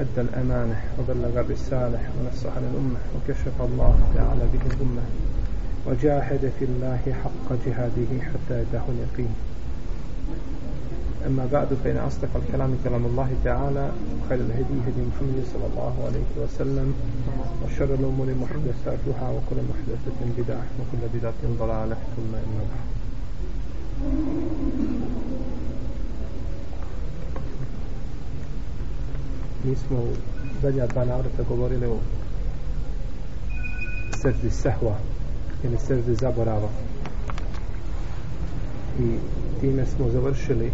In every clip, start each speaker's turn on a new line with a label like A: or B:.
A: أدى الأمانة وبلغ الرسالة ونصح للأمة وكشف الله تعالى به الأمة وجاهد في الله حق جهاده حتى يداه اليقين. أما بعد فإن أصدق الكلام كلام الله تعالى وخير الهدي هدي محمد صلى الله عليه وسلم وشر الأمور محدثاتها وكل محدثة بدعة وكل بدعة ضلالة ثم بعد. Mi smo u zadnja dva navrata govorili o srdi sehva ili srdi zaborava. I time smo završili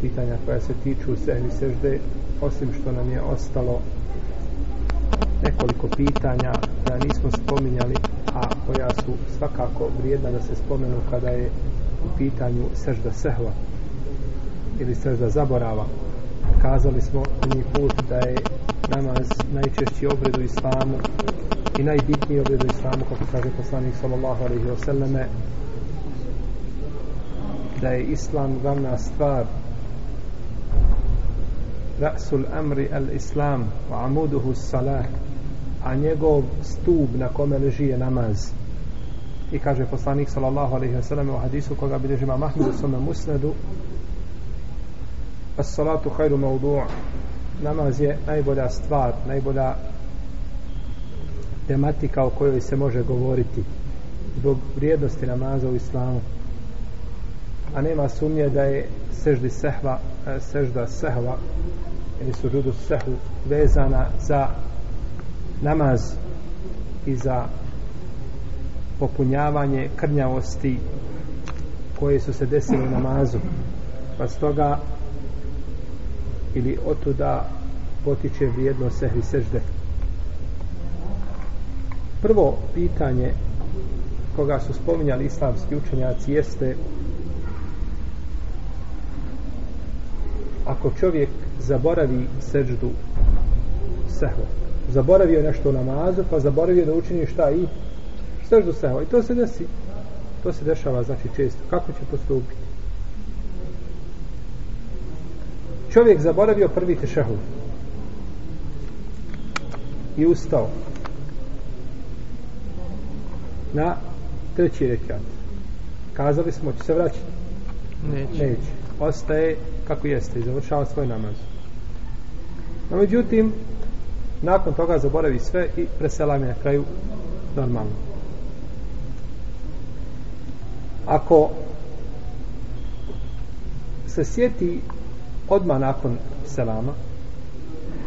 A: pitanja koja se tiču sehvi sežde osim što nam je ostalo nekoliko pitanja da nismo spominjali a koja su svakako vrijedna da se spomenu kada je u pitanju sežda sehva ili sežda zaborava kazali smo ni put da je namaz najčešći obred u islamu i najbitniji obred u islamu kako kaže poslanik sallallahu alaihi wasallame da je islam glavna stvar. Rasul amri al islam wa amuduhu salah a njegov stub na kome leži je namaz. I kaže poslanik sallallahu alaihi wasallam u hadisu koga bilježi imam Ahmed u svome musnedu as-salatu hajru maudu'a namaz je najbolja stvar najbolja tematika o kojoj se može govoriti zbog vrijednosti namaza u islamu. A nema sumnje da je seždi sehva e, sežda sehva ili sužudu sehu vezana za namaz i za popunjavanje krnjavosti koje su se desile u namazu. Pa stoga ili otuda potiče vrijedno sehvi sežde? Prvo pitanje koga su spominjali islamski učenjaci jeste ako čovjek zaboravi seždu sehvo zaboravio nešto u namazu pa zaboravio da učini šta i seždu sehvo i to se desi. To se dešava znači često. Kako će postupiti? Čovjek zaboravio prvi tešahud i ustao. Na treći rekat. Kazali smo će se vraćati?
B: Neće.
A: neće. Ostaje kako jeste i završava svoj namaz. No međutim nakon toga zaboravi sve i preselam je na kraju normalno. Ako se sjeti odmah nakon selama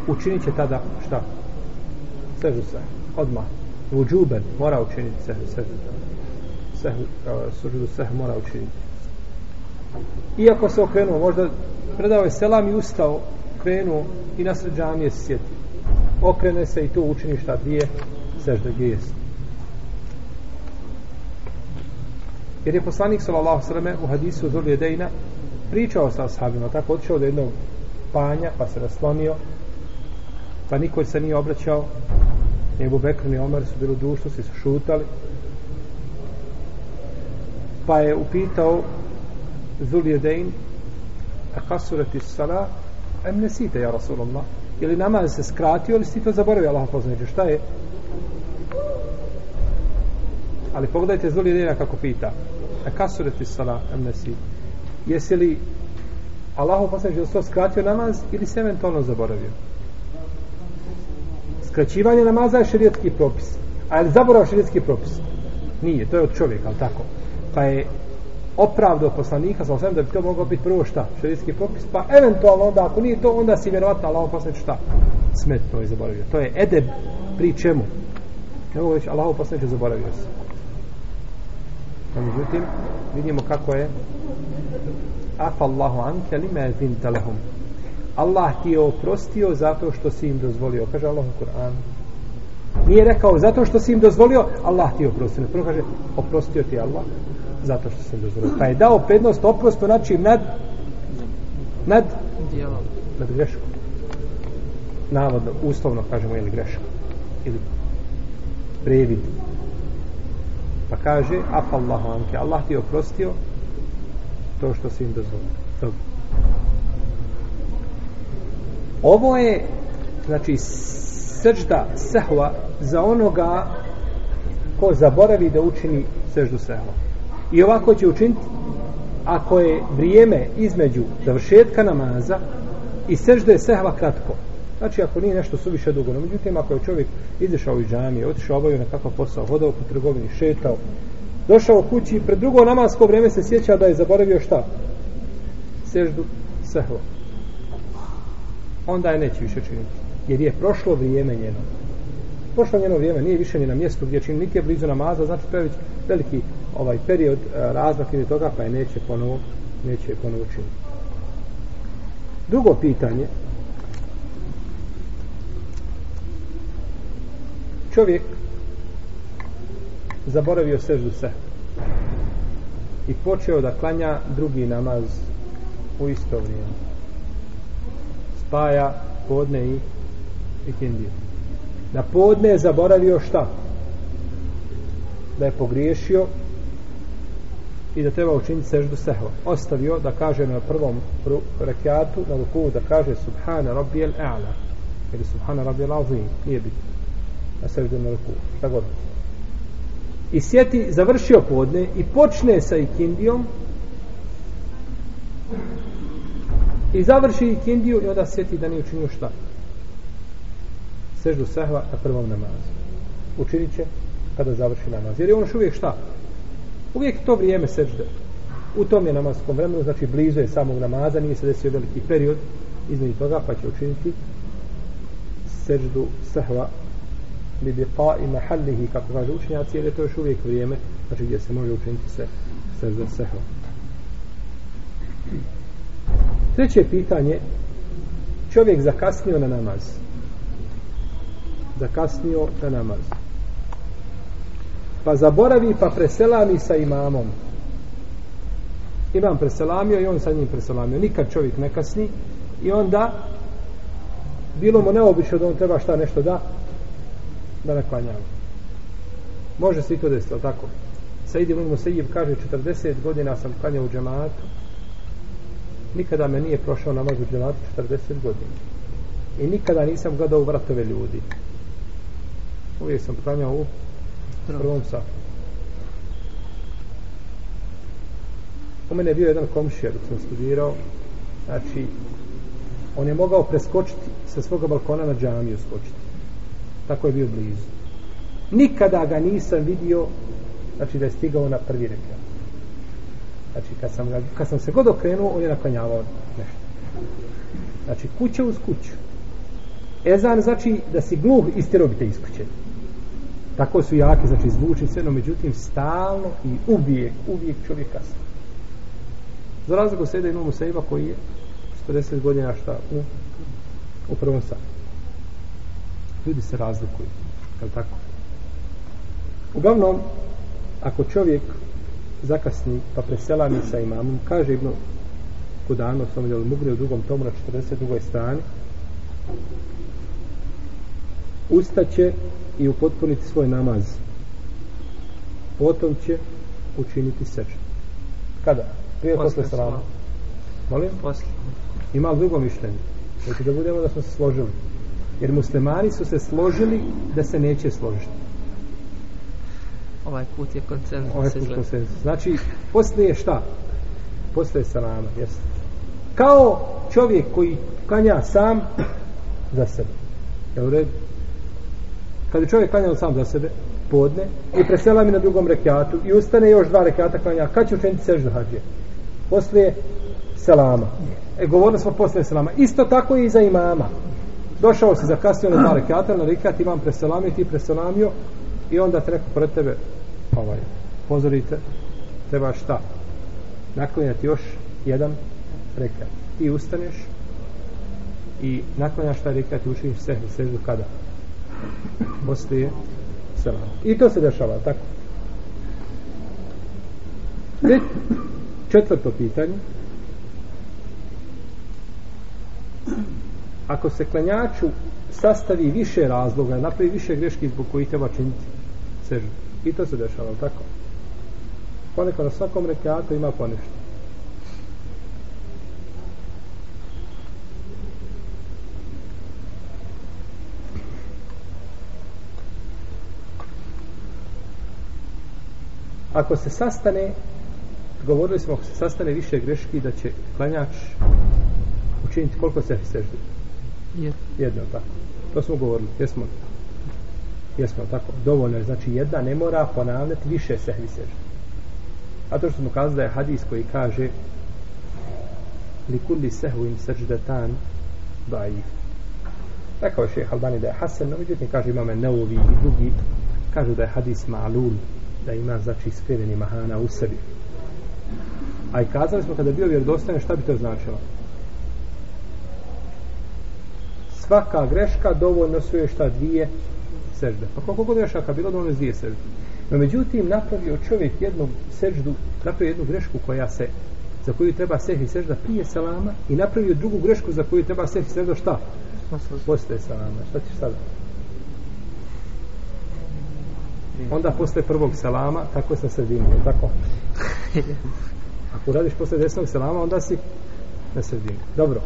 A: učinit će tada šta? sežu se. Odmah. Uđuben mora učiniti sežu sežu. Sežu e, sežu sežu mora učiniti iako se okrenuo možda predao je selam i ustao krenuo i na sređanje se sjeti. Okrene se i to učini šta dvije sežde gdje jest jer je poslanik sallallahu sallam u hadisu Zulje Dejna pričao sa ashabima, tako odšao do jednog panja, pa se naslonio, pa niko se nije obraćao, ni Ebu Bekr ni Omar su bili u dušnosti, su šutali, pa je upitao Zuljedein, a kasurati sala, em nesite, ja Rasulullah, ili namaz se skratio, ili si to zaboravio, Allah poznaće, šta je? Ali pogledajte Zuljedeina kako pita, a kasurati sala, em nesite, jesi li Allahu poslanik da to skratio namaz ili se eventualno zaboravio? Skraćivanje namaza je šerijetski propis. A je li zaborav šerijetski propis? Nije, to je od čovjeka, ali tako. Pa je opravdo poslanika sa osvijem da bi to mogao biti prvo šta? Šerijetski propis, pa eventualno onda ako nije to, onda si vjerovatno Allahu poslanik šta? Smetno je zaboravio. To je edeb pri čemu? Ne mogu reći Allahu poslanik zaboravio se. No, međutim, vidimo kako je afa Allahu anke lime zinta lahum. Allah ti je oprostio zato što si im dozvolio. Kaže Allah u Kur'an Nije rekao zato što si im dozvolio, Allah ti je oprostio. Prvo kaže, oprostio ti Allah zato što si im dozvolio. Pa je dao prednost oprostu znači nad nad nad greškom. Navodno, uslovno kažemo, ili greškom. Ili previd. Pa kaže, afa Allahu anke, Allah ti je oprostio to što si im dozvolio. Dobro. Ovo je, znači, srđda sehva za onoga ko zaboravi da učini seždu sehva. I ovako će učiniti ako je vrijeme između završetka namaza i sežde sehva kratko. Znači ako nije nešto suviše dugo, no međutim ako je čovjek izašao iz džamije, otišao obavio nekakav posao, hodao po trgovini, šetao, došao kući i pred drugo namasko vrijeme se sjeća da je zaboravio šta? Seždu sehva. Onda je neće više činiti. Jer je prošlo vrijeme njeno. Prošlo njeno vrijeme, nije više ni na mjestu gdje čini nike blizu namaza, znači to je već veliki ovaj period e, razmak ili toga, pa je neće ponovo, neće ponovo činiti. Drugo pitanje, čovjek zaboravio seždu se i počeo da klanja drugi namaz u isto vrijeme. Spaja podne i ikindiju na podne je zaboravio šta? Da je pogriješio i da treba učiniti seždu sehva ostavio da kaže na prvom rekiatu na ruku da kaže subhana rabijel a'la. Ili subhana rabijel azim. Nije bitno. Na seždu na ruku. Šta god i sjeti završio podne i počne sa ikindijom. I završi ikindiju i onda sjeti da nije učinio šta? Seždu sehva na prvom namazu. Učinit će kada završi namaz. Jer je on još uvijek šta? Uvijek to vrijeme sežde. U tom je namaskom vremenu znači blizu je samog namaza nije se desio veliki period između toga pa će učiniti seždu sehva bi pa i mahallihi kako kaže učenjaci jer je to još uvijek vrijeme znači gdje se može učiniti se sežda sehva treće pitanje čovjek zakasnio na namaz. Zakasnio na namaz. Pa zaboravi pa preselami sa imamom. Imam preselamio i on sa njim preselamio. Nikad čovjek ne kasni i onda bilo mu neobično da on treba šta nešto da da ne klanjamo. Može se i to desiti, ali tako? Saidi Ibn Musayyib kaže 40 godina sam klanjao u džematu. Nikada me nije prošao namaz u džematu 40 godina. I nikada nisam gledao u vratove ljudi. Uvijek sam klanjao u prvom safu. U mene je bio jedan komšija dok sam studirao. Znači on je mogao preskočiti sa svoga balkona na džamiju skočiti tako je bio blizu. Nikada ga nisam vidio znači da je stigao na prvi rekat znači kad sam, kad sam se god okrenuo on je naklanjavao nešto. Znači kuća uz kuću. Ezan znači da si gluh istirobite iz kuće. Tako su jaki znači zvuči sve, no međutim stalno i uvijek uvijek čovjek kasno za razliku sada imamo sejba koji je 40 godina šta u, u prvom satu ljudi se razlikuju je li tako uglavnom ako čovjek zakasni pa preselami sa imamom kaže Ibn Kudano sam vidjeli mugre u drugom tomu na 42. strani ustaće i upotpuniti svoj namaz potom će učiniti seč kada? prije posle salama molim?
B: Posle.
A: ima li drugo mišljenje? Znači da budemo da smo se složili jer muslimani su se složili da se neće složiti
B: Ovaj put je koncenzus.
A: ovaj put konsenzus znači poslije šta? poslije salama jest. kao čovjek koji kanja sam za sebe je u redu? kad je čovjek klanjao sam za sebe podne i presela mi na drugom rekiatu i ustane još dva rekiata klanja kad će učiniti seždu hađe poslije selama e govorili smo poslije selama isto tako i za imama došao si zakasnio na dva rekata, na rekat imam preselamio ti preselamio i onda te neko pored tebe ovaj, pozorite treba šta naklanjati još jedan rekat. ti ustaneš i naklanjaš taj rekat i učiniš se, seždu kada poslije selama. I to se dešava, tako. Pet, četvrto pitanje. Ako se klanjaču sastavi više razloga, napravi više greški zbog kojih treba činiti sežu. I to se dešava, tako. Ponekad na svakom rekiatu ima ponešto. ako se sastane govorili smo ako se sastane više greški da će klanjač učiniti koliko se seždi jedno tako. To smo govorili jesmo jesmo tako. Dovoljno je znači jedna ne mora ponavljati više sehvi seždi a to što smo kazali da je hadis koji kaže li kulli sehvu seždetan daif. Rekao je šeha Albani da je Hasan no međutim kaže imame Neuvi i drugi kažu da je hadis ma'lul da ima znači skriveni mahana u sebi. A i kazali smo kada je bio vjerodostajan šta bi to značilo? Svaka greška dovoljno su je šta dvije sežde pa koliko god grešaka bilo dovoljno dvije sežde no međutim napravio čovjek jednu seždu napravio jednu grešku koja se za koju treba sehi sežda prije salama i napravio drugu grešku za koju treba sehi sežda šta? Posle salama. Šta ćeš sada? onda posle prvog selama tako se sredini, je tako? Ako radiš posle desnog selama, onda si na sredini. Dobro.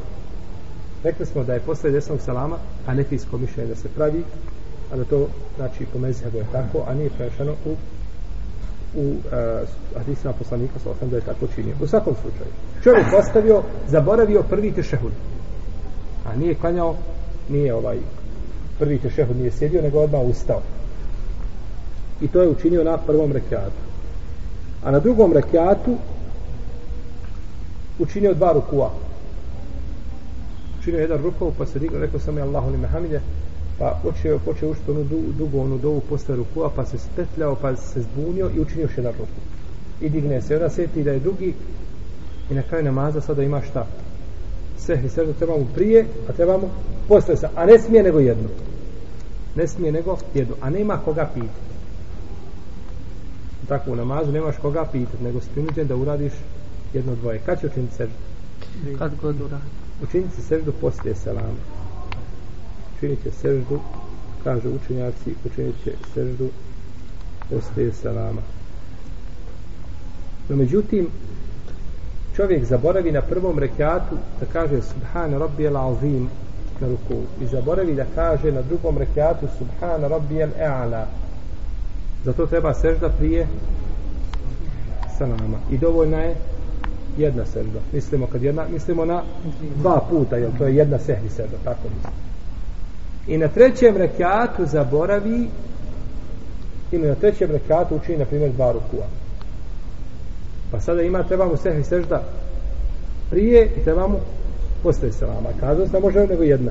A: Rekli smo da je posle desnog salama anefijsko mišljenje da se pravi, a da to, znači, po mezhebu je tako, a nije prešano u u uh, hadisima poslanika sa osam da je tako činio. U svakom slučaju. Čovjek ostavio, zaboravio prvi tešehud. A nije klanjao, nije ovaj prvi tešehud nije sjedio, nego odmah ustao i to je učinio na prvom rekiatu a na drugom rekiatu učinio dva rukua učinio jedan rukov pa se digao, rekao sam je Allahu li mehamide pa počeo, počeo učiti onu du, dugu onu dovu posle rukua pa se spetljao pa se zbunio i učinio još jedan ruku i digne se, onda sjeti da je drugi i na kraju namaza sada ima šta sve sežda sve trebamo prije a trebamo posle sa, a ne smije nego jedno ne smije nego jedno a nema koga pitati tako u namazu nemaš koga pitati, nego si prinuđen da uradiš jedno dvoje. Kad će učiniti seždu?
B: Kad god uradi.
A: Učiniti seždu poslije selama. Učinit će seždu, kažu učenjaci, učinit će seždu poslije selama. No međutim, čovjek zaboravi na prvom rekiatu da kaže Subhan Rabbijel Azim na ruku i zaboravi da kaže na drugom rekiatu Subhan Rabbijel E'ala Zato treba sežda prije sa. I dovoljna je jedna sežda. Mislimo kad jedna, mislimo na dva puta, jer to je jedna sehvi sežda, tako mislim. I na trećem rekiatu zaboravi ili na trećem rekiatu učini, na primjer, dva rukua. Pa sada ima, trebamo sehvi sežda prije i trebamo postoje selama. Kazao sam, može nego jedna.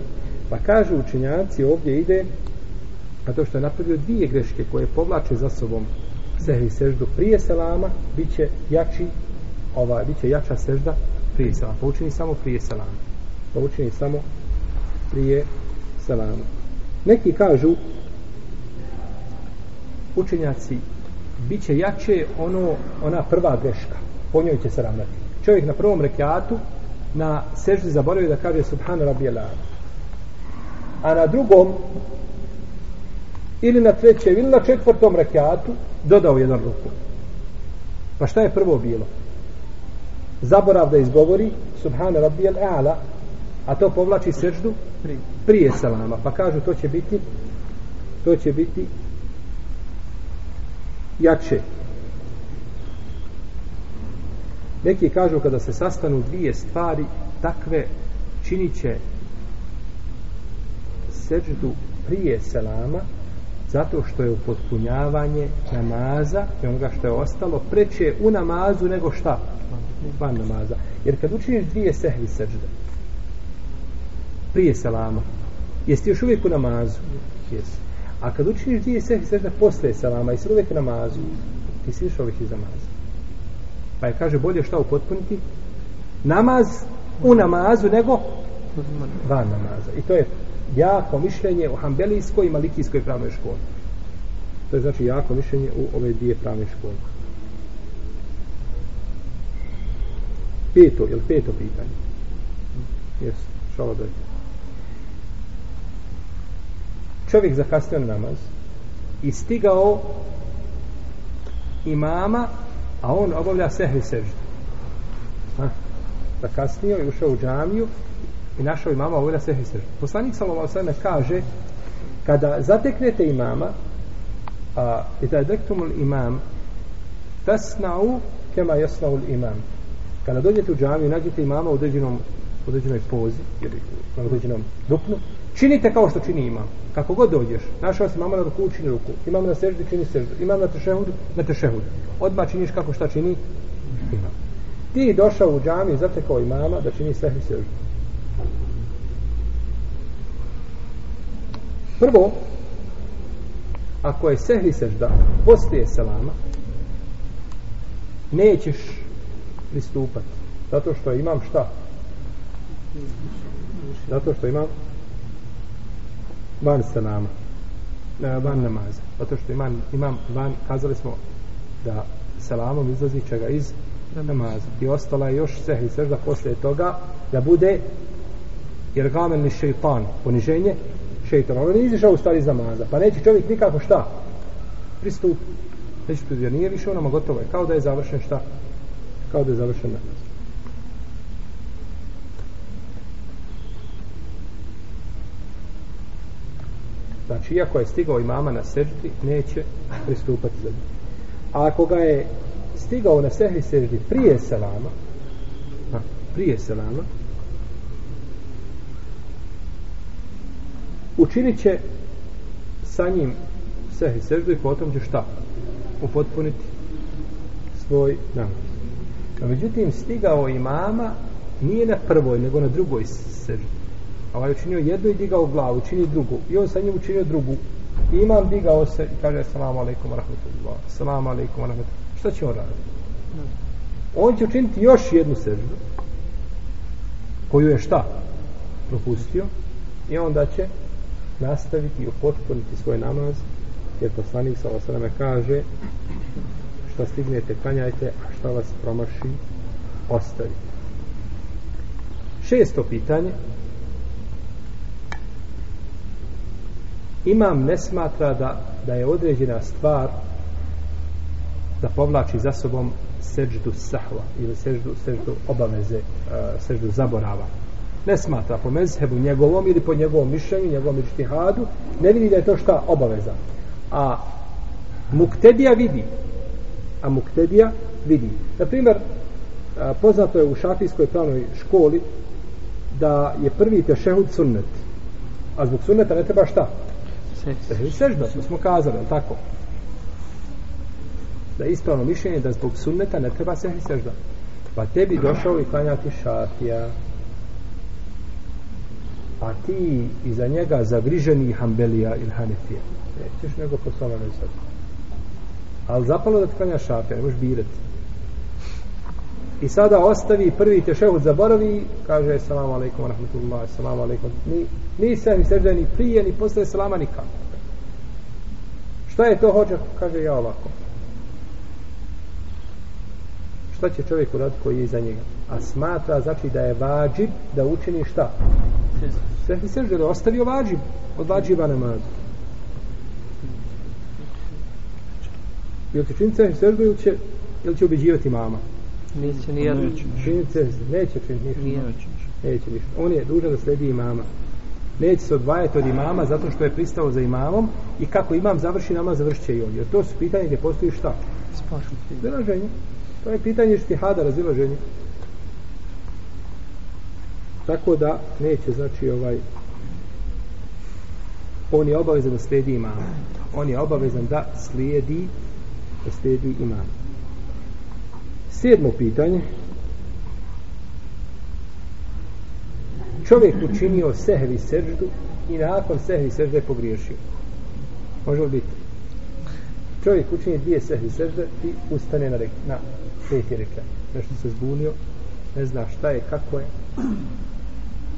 A: Pa kažu učinjaci, ovdje ide zato što je napravio dvije greške koje povlače za sobom sehvi seždu prije selama, bit će jači, ova, bit će jača sežda prije selama. Pa učini samo prije selama. Pa učini samo prije selama. Neki kažu učenjaci bit će jače ono, ona prva greška. Po njoj će se ravnati. Čovjek na prvom rekiatu na seždi zaboravio da kaže Subhanu Rabbi A na drugom ili na trećem ili na četvrtom rekiatu dodao jedan ruku. Pa šta je prvo bilo? Zaborav da izgovori Subhana Rabbijel A'la a to povlači seždu prije salama. Pa kažu to će biti to će biti jače. Neki kažu kada se sastanu dvije stvari takve činit će seždu prije selama zato što je upotpunjavanje namaza i onoga što je ostalo preče u namazu nego šta? Van namaza. Jer kad učiniš dvije sehvi sežde prije selama jesi još uvijek u namazu? Jesi a kad učiniš dvije sehvi sežde posle selama jesi uvijek u namazu? Ti si još uvijek iz namaza. Pa je kaže bolje šta upotpuniti? Namaz u namazu nego van namaza. I to je jako mišljenje u hambelijskoj i malikijskoj pravnoj školi. To je znači jako mišljenje u ove dvije pravne škole. Peto, je peto pitanje? Jes, šalo da. Čovjek zakasnio na namaz i stigao imama, a on obavlja sehri seždu. Ha? Zakasnio i ušao u džamiju i našao imama obavlja sehri sržbi. Poslanik sallallahu alejhi kaže kada zateknete imama a ida dektumul imam tasna'u kema yasna'u imam kada dođete u džamiju nađete imama u određenom u određenoj pozi ili na određenom dupnu činite kao što čini imam. Kako god dođeš našao si mama na ruku čini ruku. Imam na seždi čini seždu imam na tešehudu na tešehudu odmah činiš kako šta čini imam. Ti došao u džamiju zatekao imama da čini sehvi seždu prvo ako je sehri sežda poslije selama nećeš pristupati. Zato što imam šta? Zato što imam van selama. E, van namaza. Zato što imam, imam van kazali smo da selamom izlazi čega iz namaza. I ostala je još sehri sežda poslije toga da bude jer gamen ni šeitan poniženje šeitan. On je izišao u stvari iz namaza. Pa neće čovjek nikako šta? Pristup. Neće pristup. Jer nije više onama gotovo je. Kao da je završen šta? Kao da je završen namaz. Znači, iako je stigao imama na seždi, neće pristupati za njim. A ako ga je stigao na sehri seždi prije selama, a, prije selama, učinit će sa njim sehi seždu i potom će šta? upotpuniti svoj namaz. A međutim, stigao imama nije na prvoj, nego na drugoj seždu. A ovaj učinio jednu i digao glavu, učinio drugu. I on sa njim učinio drugu. I imam digao se i kaže salamu alaikum wa rahmatullah. Salamu alaikum wa rahmatullah. Šta će on raditi? On će učiniti još jednu seždu koju je šta? Propustio. I onda će nastaviti i upotpuniti svoj namaz jer poslanik sa osrame kaže šta stignete klanjajte a šta vas promaši ostavite. Šesto pitanje. Imam ne smatra da, da je određena stvar da povlači za sobom seđdu sahva ili seđdu, seđdu obaveze uh, zaborava ne smatra po mezhebu njegovom ili po njegovom mišljenju, njegovom ištihadu, ne vidi da je to šta obaveza. A muktedija vidi. A muktedija vidi. Na primjer, poznato je u šafijskoj pravnoj školi da je prvi tešehud sunnet. A zbog sunneta ne treba šta? Sežda, to smo kazali, ali tako? Da je ispravno mišljenje da zbog sunneta ne treba sežda. Pa tebi došao i klanjati šafija a ti iza njega zagriženi Hambelija ili Hanefija. Nećeš nego po svome sad. Ali zapalo da tkanja šafija, ne možeš birati. I sada ostavi prvi tešehud zaboravi, kaže salamu alaikum wa rahmatullahi, salamu alaikum. Ni, ni se ni sežde ni prije, ni posle salama nikako. Šta je to hoće? Kaže ja ovako. Šta će čovjek uraditi koji je iza njega? A smatra znači da je vađib da učini šta? Sehni sežde da ostavio vađib od vađiba namaza. Ili će činiti sehni sežde ili će, ili će ubeđivati mama?
B: Neće ni jedno.
A: Činiti sežde, neće činiti ništa. Neće ništa. On je dužan da sledi imama. Neće se odvajati od imama zato što je pristao za imamom i kako imam završi namaz, završit će i on. Jer to su pitanje gdje postoji šta?
B: Spašno.
A: Razilaženje. To je pitanje štihada, razilaženje tako da neće znači ovaj on je obavezan da slijedi imam. On je obavezan da slijedi da slijedi imama. sedmo pitanje. Čovjek učinio sehvi seždu i nakon sehvi sežde pogriješio. Može li biti? Čovjek učini dvije sehvi sežde i ustane na, rek, na peti rekat. nešto se zbunio ne zna šta je, kako je.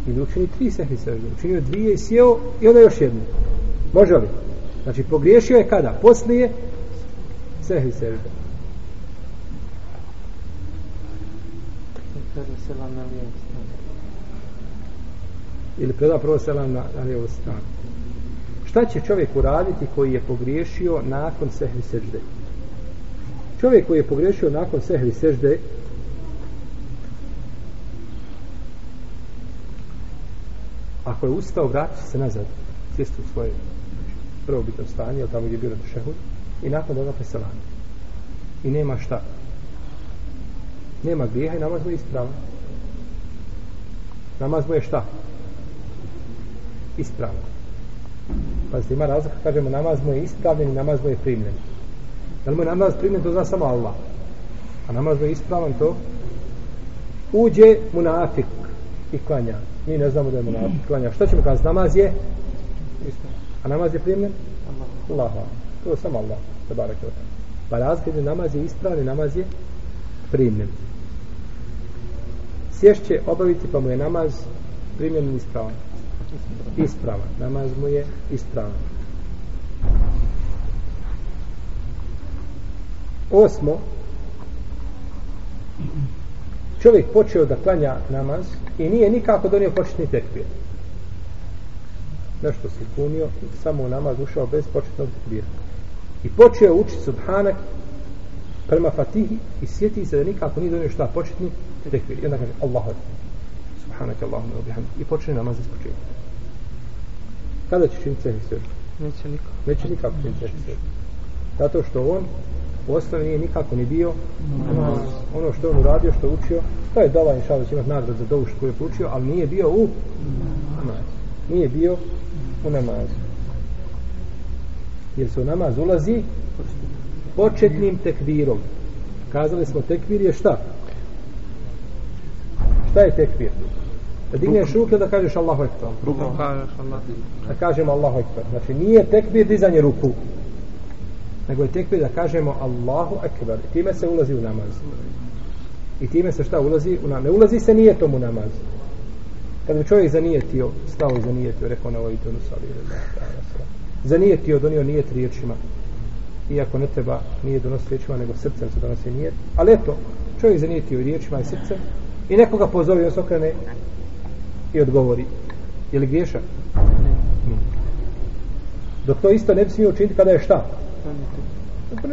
A: Ili učini tri sehvi sežde. Učinio dvije i sjeo i onda još jednu. Može li? Znači pogriješio je kada? Poslije sehvi sežde.
B: Prvo selam na lijevu stranu.
A: Ili preda prvo selam na, na lijevu stranu. Šta će čovjek uraditi koji je pogriješio nakon sehvi sežde? Čovjek koji je pogriješio nakon sehvi sežde ako je ustao, vrati se nazad, sjesti u svoje prvobitno stanje, ili tamo gdje je bio šehud, i nakon toga preselani. I nema šta. Nema grijeha i namaz mu je ispravan. Namaz mu je šta? Ispravan. Pazite, ima razlika, kažemo, namaz mu je ispravljen i namaz mu je primljen. Da li mu je namaz primljen, to zna samo Allah. A namaz mu je ispravan, to uđe munafik i klanja. Mi ne znamo da je munafik klanja. Šta ćemo kazati? Namaz je. A namaz je primljen? Allah. To je samo Allah. Tabarak je Pa razlika namaz je ispravni, namaz je primljen. Sješće obaviti pa mu je namaz primljen i ispravan. Ispravan. Namaz mu je ispravan. Osmo, čovjek počeo da klanja namaz i nije nikako donio početni tekbir. Nešto se kunio, samo u namaz ušao bez početnog tekbira. I počeo učiti subhanak prema fatihi i sjeti se da nikako nije donio šta početni tekbir. I onda kaže Allahu. Subhanak bihamdik. I počne namaz iz početka. Kada će činiti sve?
B: Neće nikako.
A: Neće nikako činiti sve. Zato što on u osnovi nije nikako ni bio namaz. Ono što on uradio, što učio, to je dova inša da će imati nagrad za dovu što je učio, ali nije bio u namaz. Nije bio u namazu. Jer se u namaz ulazi početnim tekbirom. Kazali smo tekbir je šta? Šta je tekbir? Da digneš ruke da kažeš Allahu Ekber.
B: Kažeš Allah.
A: Da kažemo Allahu Ekber. Znači nije tekbir dizanje ruku. Nego je tekbir da kažemo Allahu Ekber. I time se ulazi u namaz. I time se šta ulazi u namaz? Ne ulazi se nijetom u namaz. Kad bi čovjek zanijetio, stao i zanijetio, rekao na ovoj tonu sali. Zanijetio, donio nijet riječima. Iako ne treba nije donosi riječima, nego srcem se donosi nijet. Ali eto, čovjek zanijetio riječima i srcem i nekoga pozove on se okrene i odgovori. Je li griješan? Ne. Dok to isto ne bi smio učiniti kada je šta? Dok pa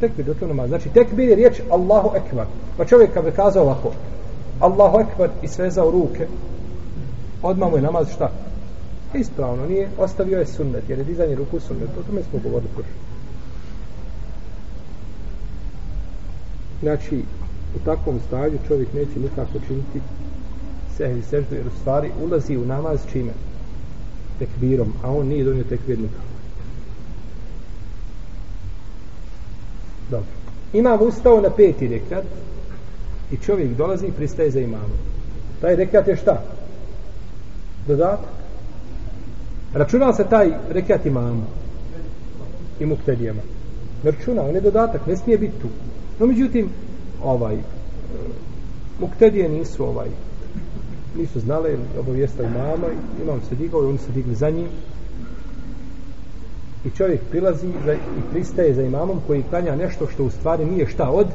A: tekbir, do je namaz. Znači, tekbir je riječ Allahu Ekbar. Pa čovjek kad bi kazao ovako, Allahu Ekbar i svezao ruke, odmah mu je namaz šta? Ispravno, nije, ostavio je sunnet, jer je dizanje ruku sunnet, o tome smo govorili prvi. Znači, u takvom stanju čovjek neće nikako činiti sehvi seždu, jer u stvari ulazi u namaz čime? Tekbirom, a on nije donio tekbir nikako. Dobro. Imam ustao na peti rekat i čovjek dolazi i pristaje za imamom. Taj rekat je šta? Dodatak. Računao se taj rekat imamu i muktedijama. Ne računa, on je dodatak, ne smije biti tu. No, međutim, ovaj, muktedije nisu ovaj, nisu znale, obavijesta imama, imam se digao i oni se digli za njim. I čovjek prilazi za, i pristaje za imamom koji klanja nešto što u stvari nije šta od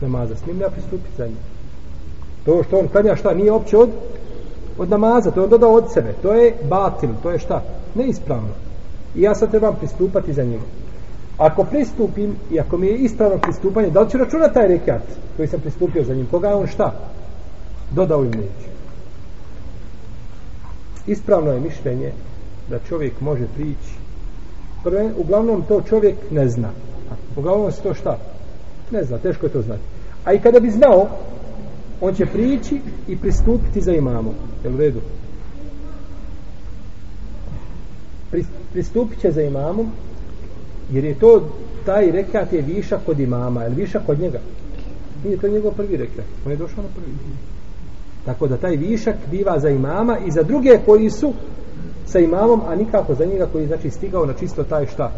A: namaza. Smijem ja pristupiti za njim. To što on klanja šta nije opće od od namaza, to je on dodao od sebe. To je batil, to je šta? Neispravno. I ja sad trebam pristupati za njim. Ako pristupim i ako mi je ispravno pristupanje, da li ću računati taj rekat koji sam pristupio za njim? Koga je on šta? Dodao im neće. Ispravno je mišljenje da čovjek može prići. Prve, uglavnom to čovjek ne zna. Uglavnom se to šta? Ne zna, teško je to znati. A i kada bi znao, on će prići i pristupiti za imamom. Je u redu? Pristupit će za imamom jer je to taj rekat je viša kod imama, je viša kod njega? Nije to njegov prvi rekat, on je došao na prvi. Tako da taj višak biva za imama i za druge koji su sa imamom, a nikako za njega koji je znači stigao na čisto taj šta?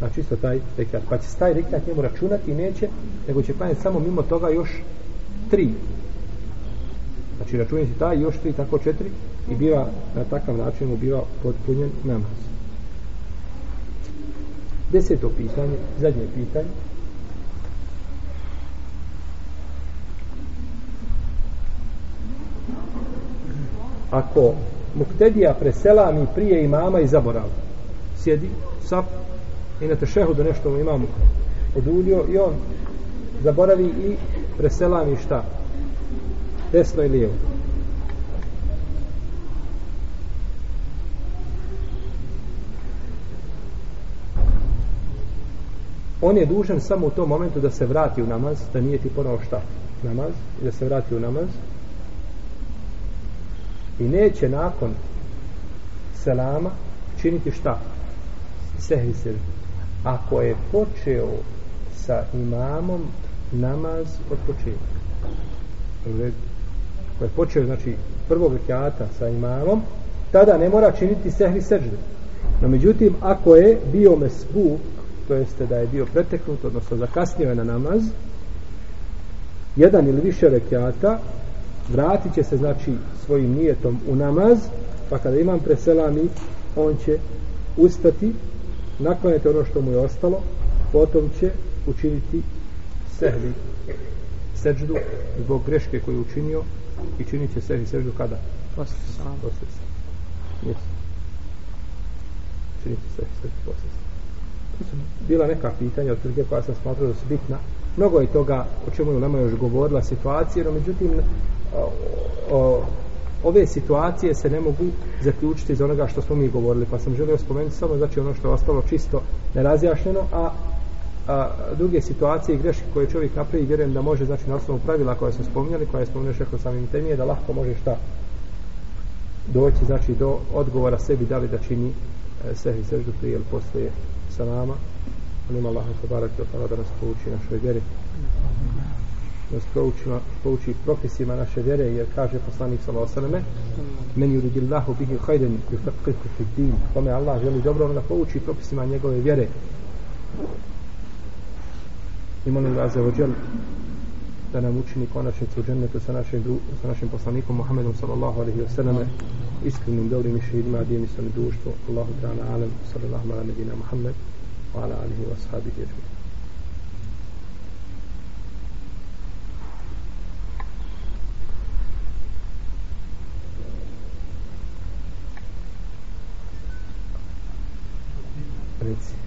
A: Na čisto taj rekat. Pa će taj rekat njemu računati i neće, nego će klanjati samo mimo toga još tri. Znači računati taj još tri, tako četiri i biva na takav način mu biva potpunjen namaz. Deseto pitanje, zadnje pitanje. Ako muktedija preselami prije imama i zaborav, sjedi, sap, i na tešehudu nešto imam odulio i on zaboravi i preselami šta? Desno i lijevo. on je dužan samo u tom momentu da se vrati u namaz, da nije ti ponovo šta namaz, da se vrati u namaz i neće nakon selama činiti šta? Sehvi seždu ako je počeo sa imamom namaz od početka. Ako je počeo znači prvog rekiata sa imamom tada ne mora činiti sehvi seždu no međutim ako je bio mesbuk, to jeste da je bio preteknut, odnosno zakasnio je na namaz, jedan ili više rekiata, vratit će se, znači, svojim nijetom u namaz, pa kada imam preselami, on će ustati, nakloniti ono što mu je ostalo, potom će učiniti sehvi, seđdu, zbog greške koju je učinio, i činit će sehvi seđdu kada?
B: Posle sam.
A: Posle sam. Jesu. Činit će sehvi seđdu posle su bila neka pitanja otprilike koja sam smatrao da su bitna. Mnogo je toga o čemu je Lema još govorila situacije, no međutim o, o, ove situacije se ne mogu zaključiti iz onoga što smo mi govorili, pa sam želio spomenuti samo znači ono što je ostalo čisto nerazjašnjeno, a, a druge situacije i greške koje čovjek napravi, vjerujem da može, znači na osnovu pravila koja smo spominjali, koja je spomenuo šeho samim temije, da lahko može šta doći, znači do odgovora sebi da li da čini e, sebi seždu prije ili poslije sa nama molim Allaha tabarak i otala da nas pouči našoj vjeri da nas pouči, pouči propisima naše vjere jer kaže poslanik sallallahu alejhi ve selleme men yuridillahu bihi khayran yufaqihu fi din. Kome Allah želi dobro da pouči propisima njegove vjere. I molim ga za ođel da nam učini konačnicu u džennetu sa našim, sa našim poslanikom Muhammedom sallallahu alaihi wa sallam iskrenim dobrim i šehidima dijem i sami Allahu ta'ala alam sallallahu ala nebina Muhammed wa ala alihi wa sahabihi ježmi Reci.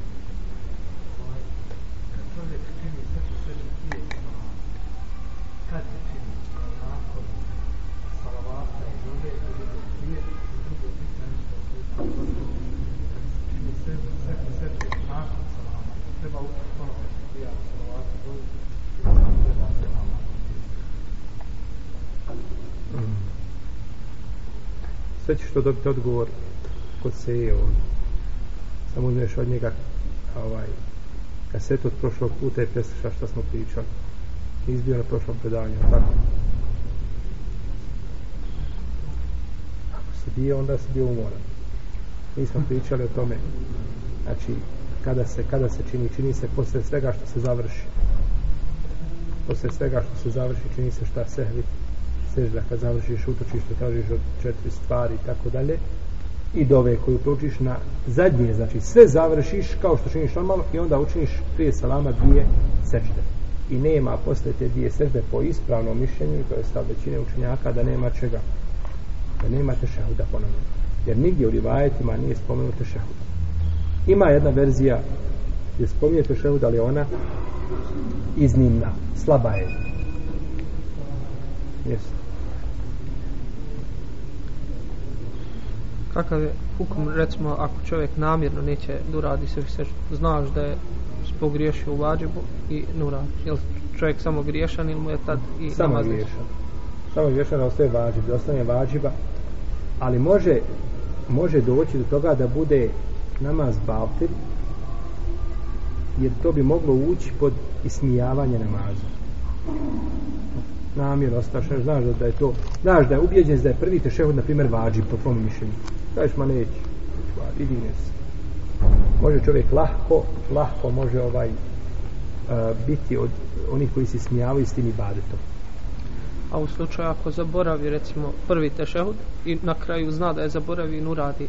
A: Sve ćeš to dobiti odgovor? Kod se je on? Samo uzmeš od njega ovaj kasetu od prošlog puta i preslušaš što smo pričali. Izbio na prošlom predavanju tako? Ako si bio onda si bio umoran. Mi smo pričali o tome. Znači kada se, kada se čini čini se posle svega što se završi. Posle svega što se završi čini se šta sehvi sežda kad završiš utočište tražiš od četiri stvari i tako dalje i dove koju proučiš na zadnje znači sve završiš kao što činiš normalno i onda učiniš prije salama dvije sežde i nema posle te dvije sežde po ispravnom mišljenju to je stav većine učenjaka da nema čega da nema tešahuda ponovno jer nigdje u rivajetima nije spomenuto tešahuda. ima jedna verzija gdje spominje tešahuda, ali ona iznimna, slaba je Jeste.
B: Kakav je hukum, recimo, ako čovjek namjerno neće da uradi se sve znaš da je pogriješio u vađibu i ne uradi. Je čovjek samo griješan ili mu je tad i
A: samo
B: namaz
A: griješan. Samo griješan ostaje vađib, da ostane vađiba, ali može, može doći do toga da bude namaz baltir, jer to bi moglo ući pod ismijavanje namaza. Namjer ostaš, znaš da je to, znaš da je ubjeđen da je prvi tešehod, na primjer, vađib, po tvom mišljenju. Kažeš, ma neći. Idi nes. Može čovjek lahko, lahko može ovaj uh, biti od onih koji se smijavaju s tim ibadetom.
B: A u slučaju ako zaboravi recimo prvi tešehud i na kraju zna da je zaboravi i uradi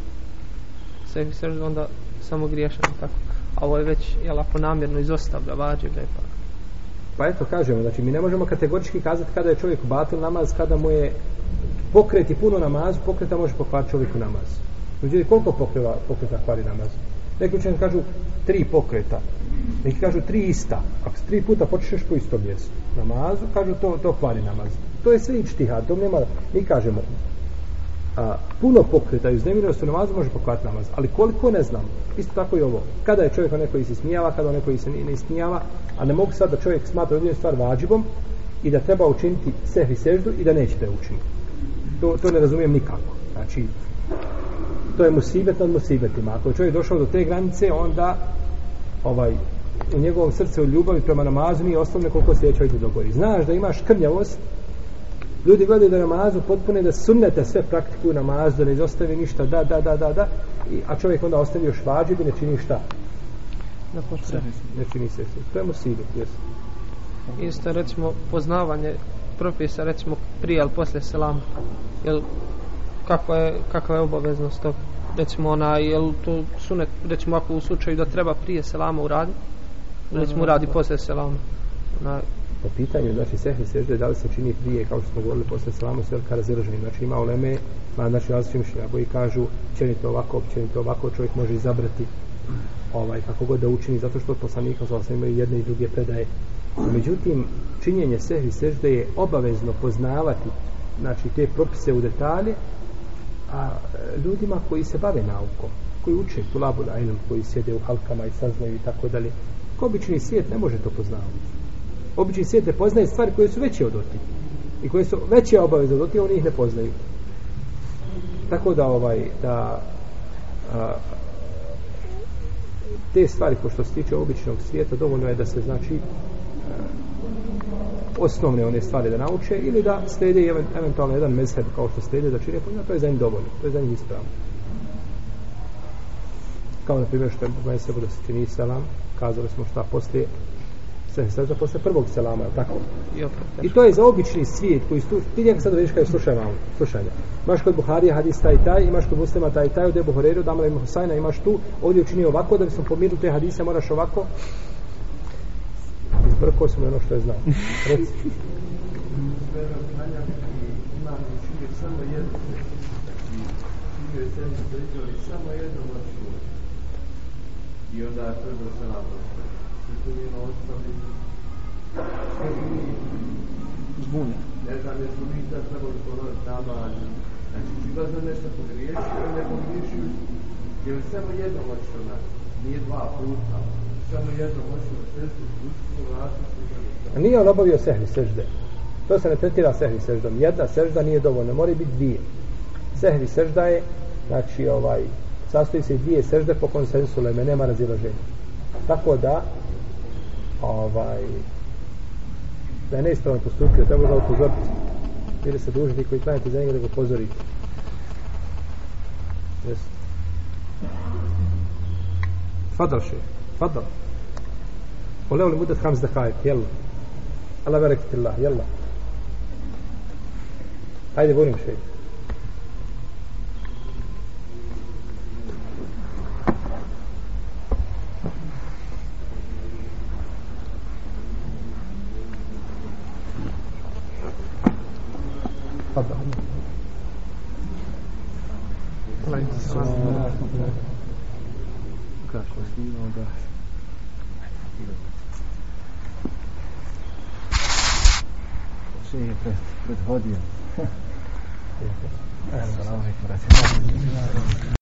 B: sebi seždu, onda samo griješan tako. A ovo je već, jel, ako namjerno izostavlja vađibe, pa...
A: Pa eto, kažemo, znači mi ne možemo kategorički kazati kada je čovjek batil namaz, kada mu je pokreti puno namaz, pokreta može pokvariti čovjeku namaz. Ljudi, koliko pokreva, pokreta kvari namaz? Neki učenje kažu tri pokreta, neki kažu tri ista. Ako tri puta počneš po istom mjestu namazu, kažu to, to kvari namaz. To je sve ičtiha, to nema, mi kažemo, a, puno pokreta i uznemirenost u namazu može pokvati namaz, ali koliko ne znam, isto tako i ovo, kada je čovjek onaj koji se smijava, kada onaj koji se ne, ne smijava, a ne mogu sad da čovjek smatra određenu stvar vađibom i da treba učiniti sehvi seždu i da neće da je učiniti. To, to ne razumijem nikako. Znači, to je musibet nad musibetima. Ako je čovjek došao do te granice, onda ovaj, u njegovom srcu u ljubavi prema namazu nije ostalo nekoliko sjeća da dogori. Znaš da imaš krnjavost, ljudi gledaju da namazu potpune da sunnete sve praktikuju namaz, da ne izostavi ništa, da, da, da, da, da, I, a čovjek onda ostavi još vađib i ne čini šta?
B: Na
A: ne čini se. To je musibet, jesu.
B: Isto recimo poznavanje propisa recimo prije ili posle selama. Jel kakva je, kakva je obaveznost tog? Recimo ona, jel to sunet, recimo ako u slučaju da treba prije selama uraditi, recimo uradi posle selama. Na,
A: po pitanju, znači sehni sežde, da li se čini prije, kao što smo govorili, posle salamu, sve velika razilaženje. Znači ima oleme, ma znači različite mišljenja, koji kažu, čini to ovako, čini to ovako, čovjek može izabrati ovaj, kako god da učini, zato što poslanika sa imaju jedne i druge predaje. Međutim, činjenje sehvi sežde je obavezno poznavati znači te propise u detalje a e, ljudima koji se bave naukom koji uče tu tulabu da koji sjede u halkama i saznaju i tako dalje ko obični svijet ne može to poznavati. Obični svijet ne poznaje stvari koje su veće od oti i koje su veće obaveze od oti oni ih ne poznaju. Tako da ovaj da a, te stvari ko što se tiče običnog svijeta dovoljno je da se znači osnovne one stvari da nauče ili da slijede eventualno jedan mezheb kao što slijede da čine pojma, to je za njih dovoljno, to je za njih ispravno. Kao na primjer što je mezheb da se čini selam, kazali smo šta poslije se sada posle prvog selama, tako? I to je za obični svijet koji stu, ti njega sad vidiš kada slušaj malo, slušaj. Imaš kod Buharija hadis taj taj, imaš kod Muslima taj taj, od Ebu Horeru, Damala ima Husajna, imaš tu, ovdje učinio ovako, da bismo pomiru te hadise, moraš ovako, Izbrkao sam ono što je znao. Reci. I onda je prvo se naprosto. I tu njeno ostavili zbune. Ne znam, jesu mi sad trebali ponoviti nama, znači, čiba za nešto pogriješio, ili ne pogriješio, jer samo jedno moći ona, nije dva puta, A Nije on obavio sehni sežde. To se ne tretira sehni seždom. Jedna sežda nije dovoljna, mora biti dvije. Sehni sežda je, znači, ovaj, sastoji se dvije sežde po konsensu leme, nema razilaženja. Tako da, ovaj, da je neispravno postupio, treba ga upozoriti. Ili se dužni koji klanjate za njega da ga upozorite. Jesi. Fadal še, fadal. ولو لمدة خمس دقائق. يلا. الله بارك في الله. يلا. هاي بوني شيء with audience.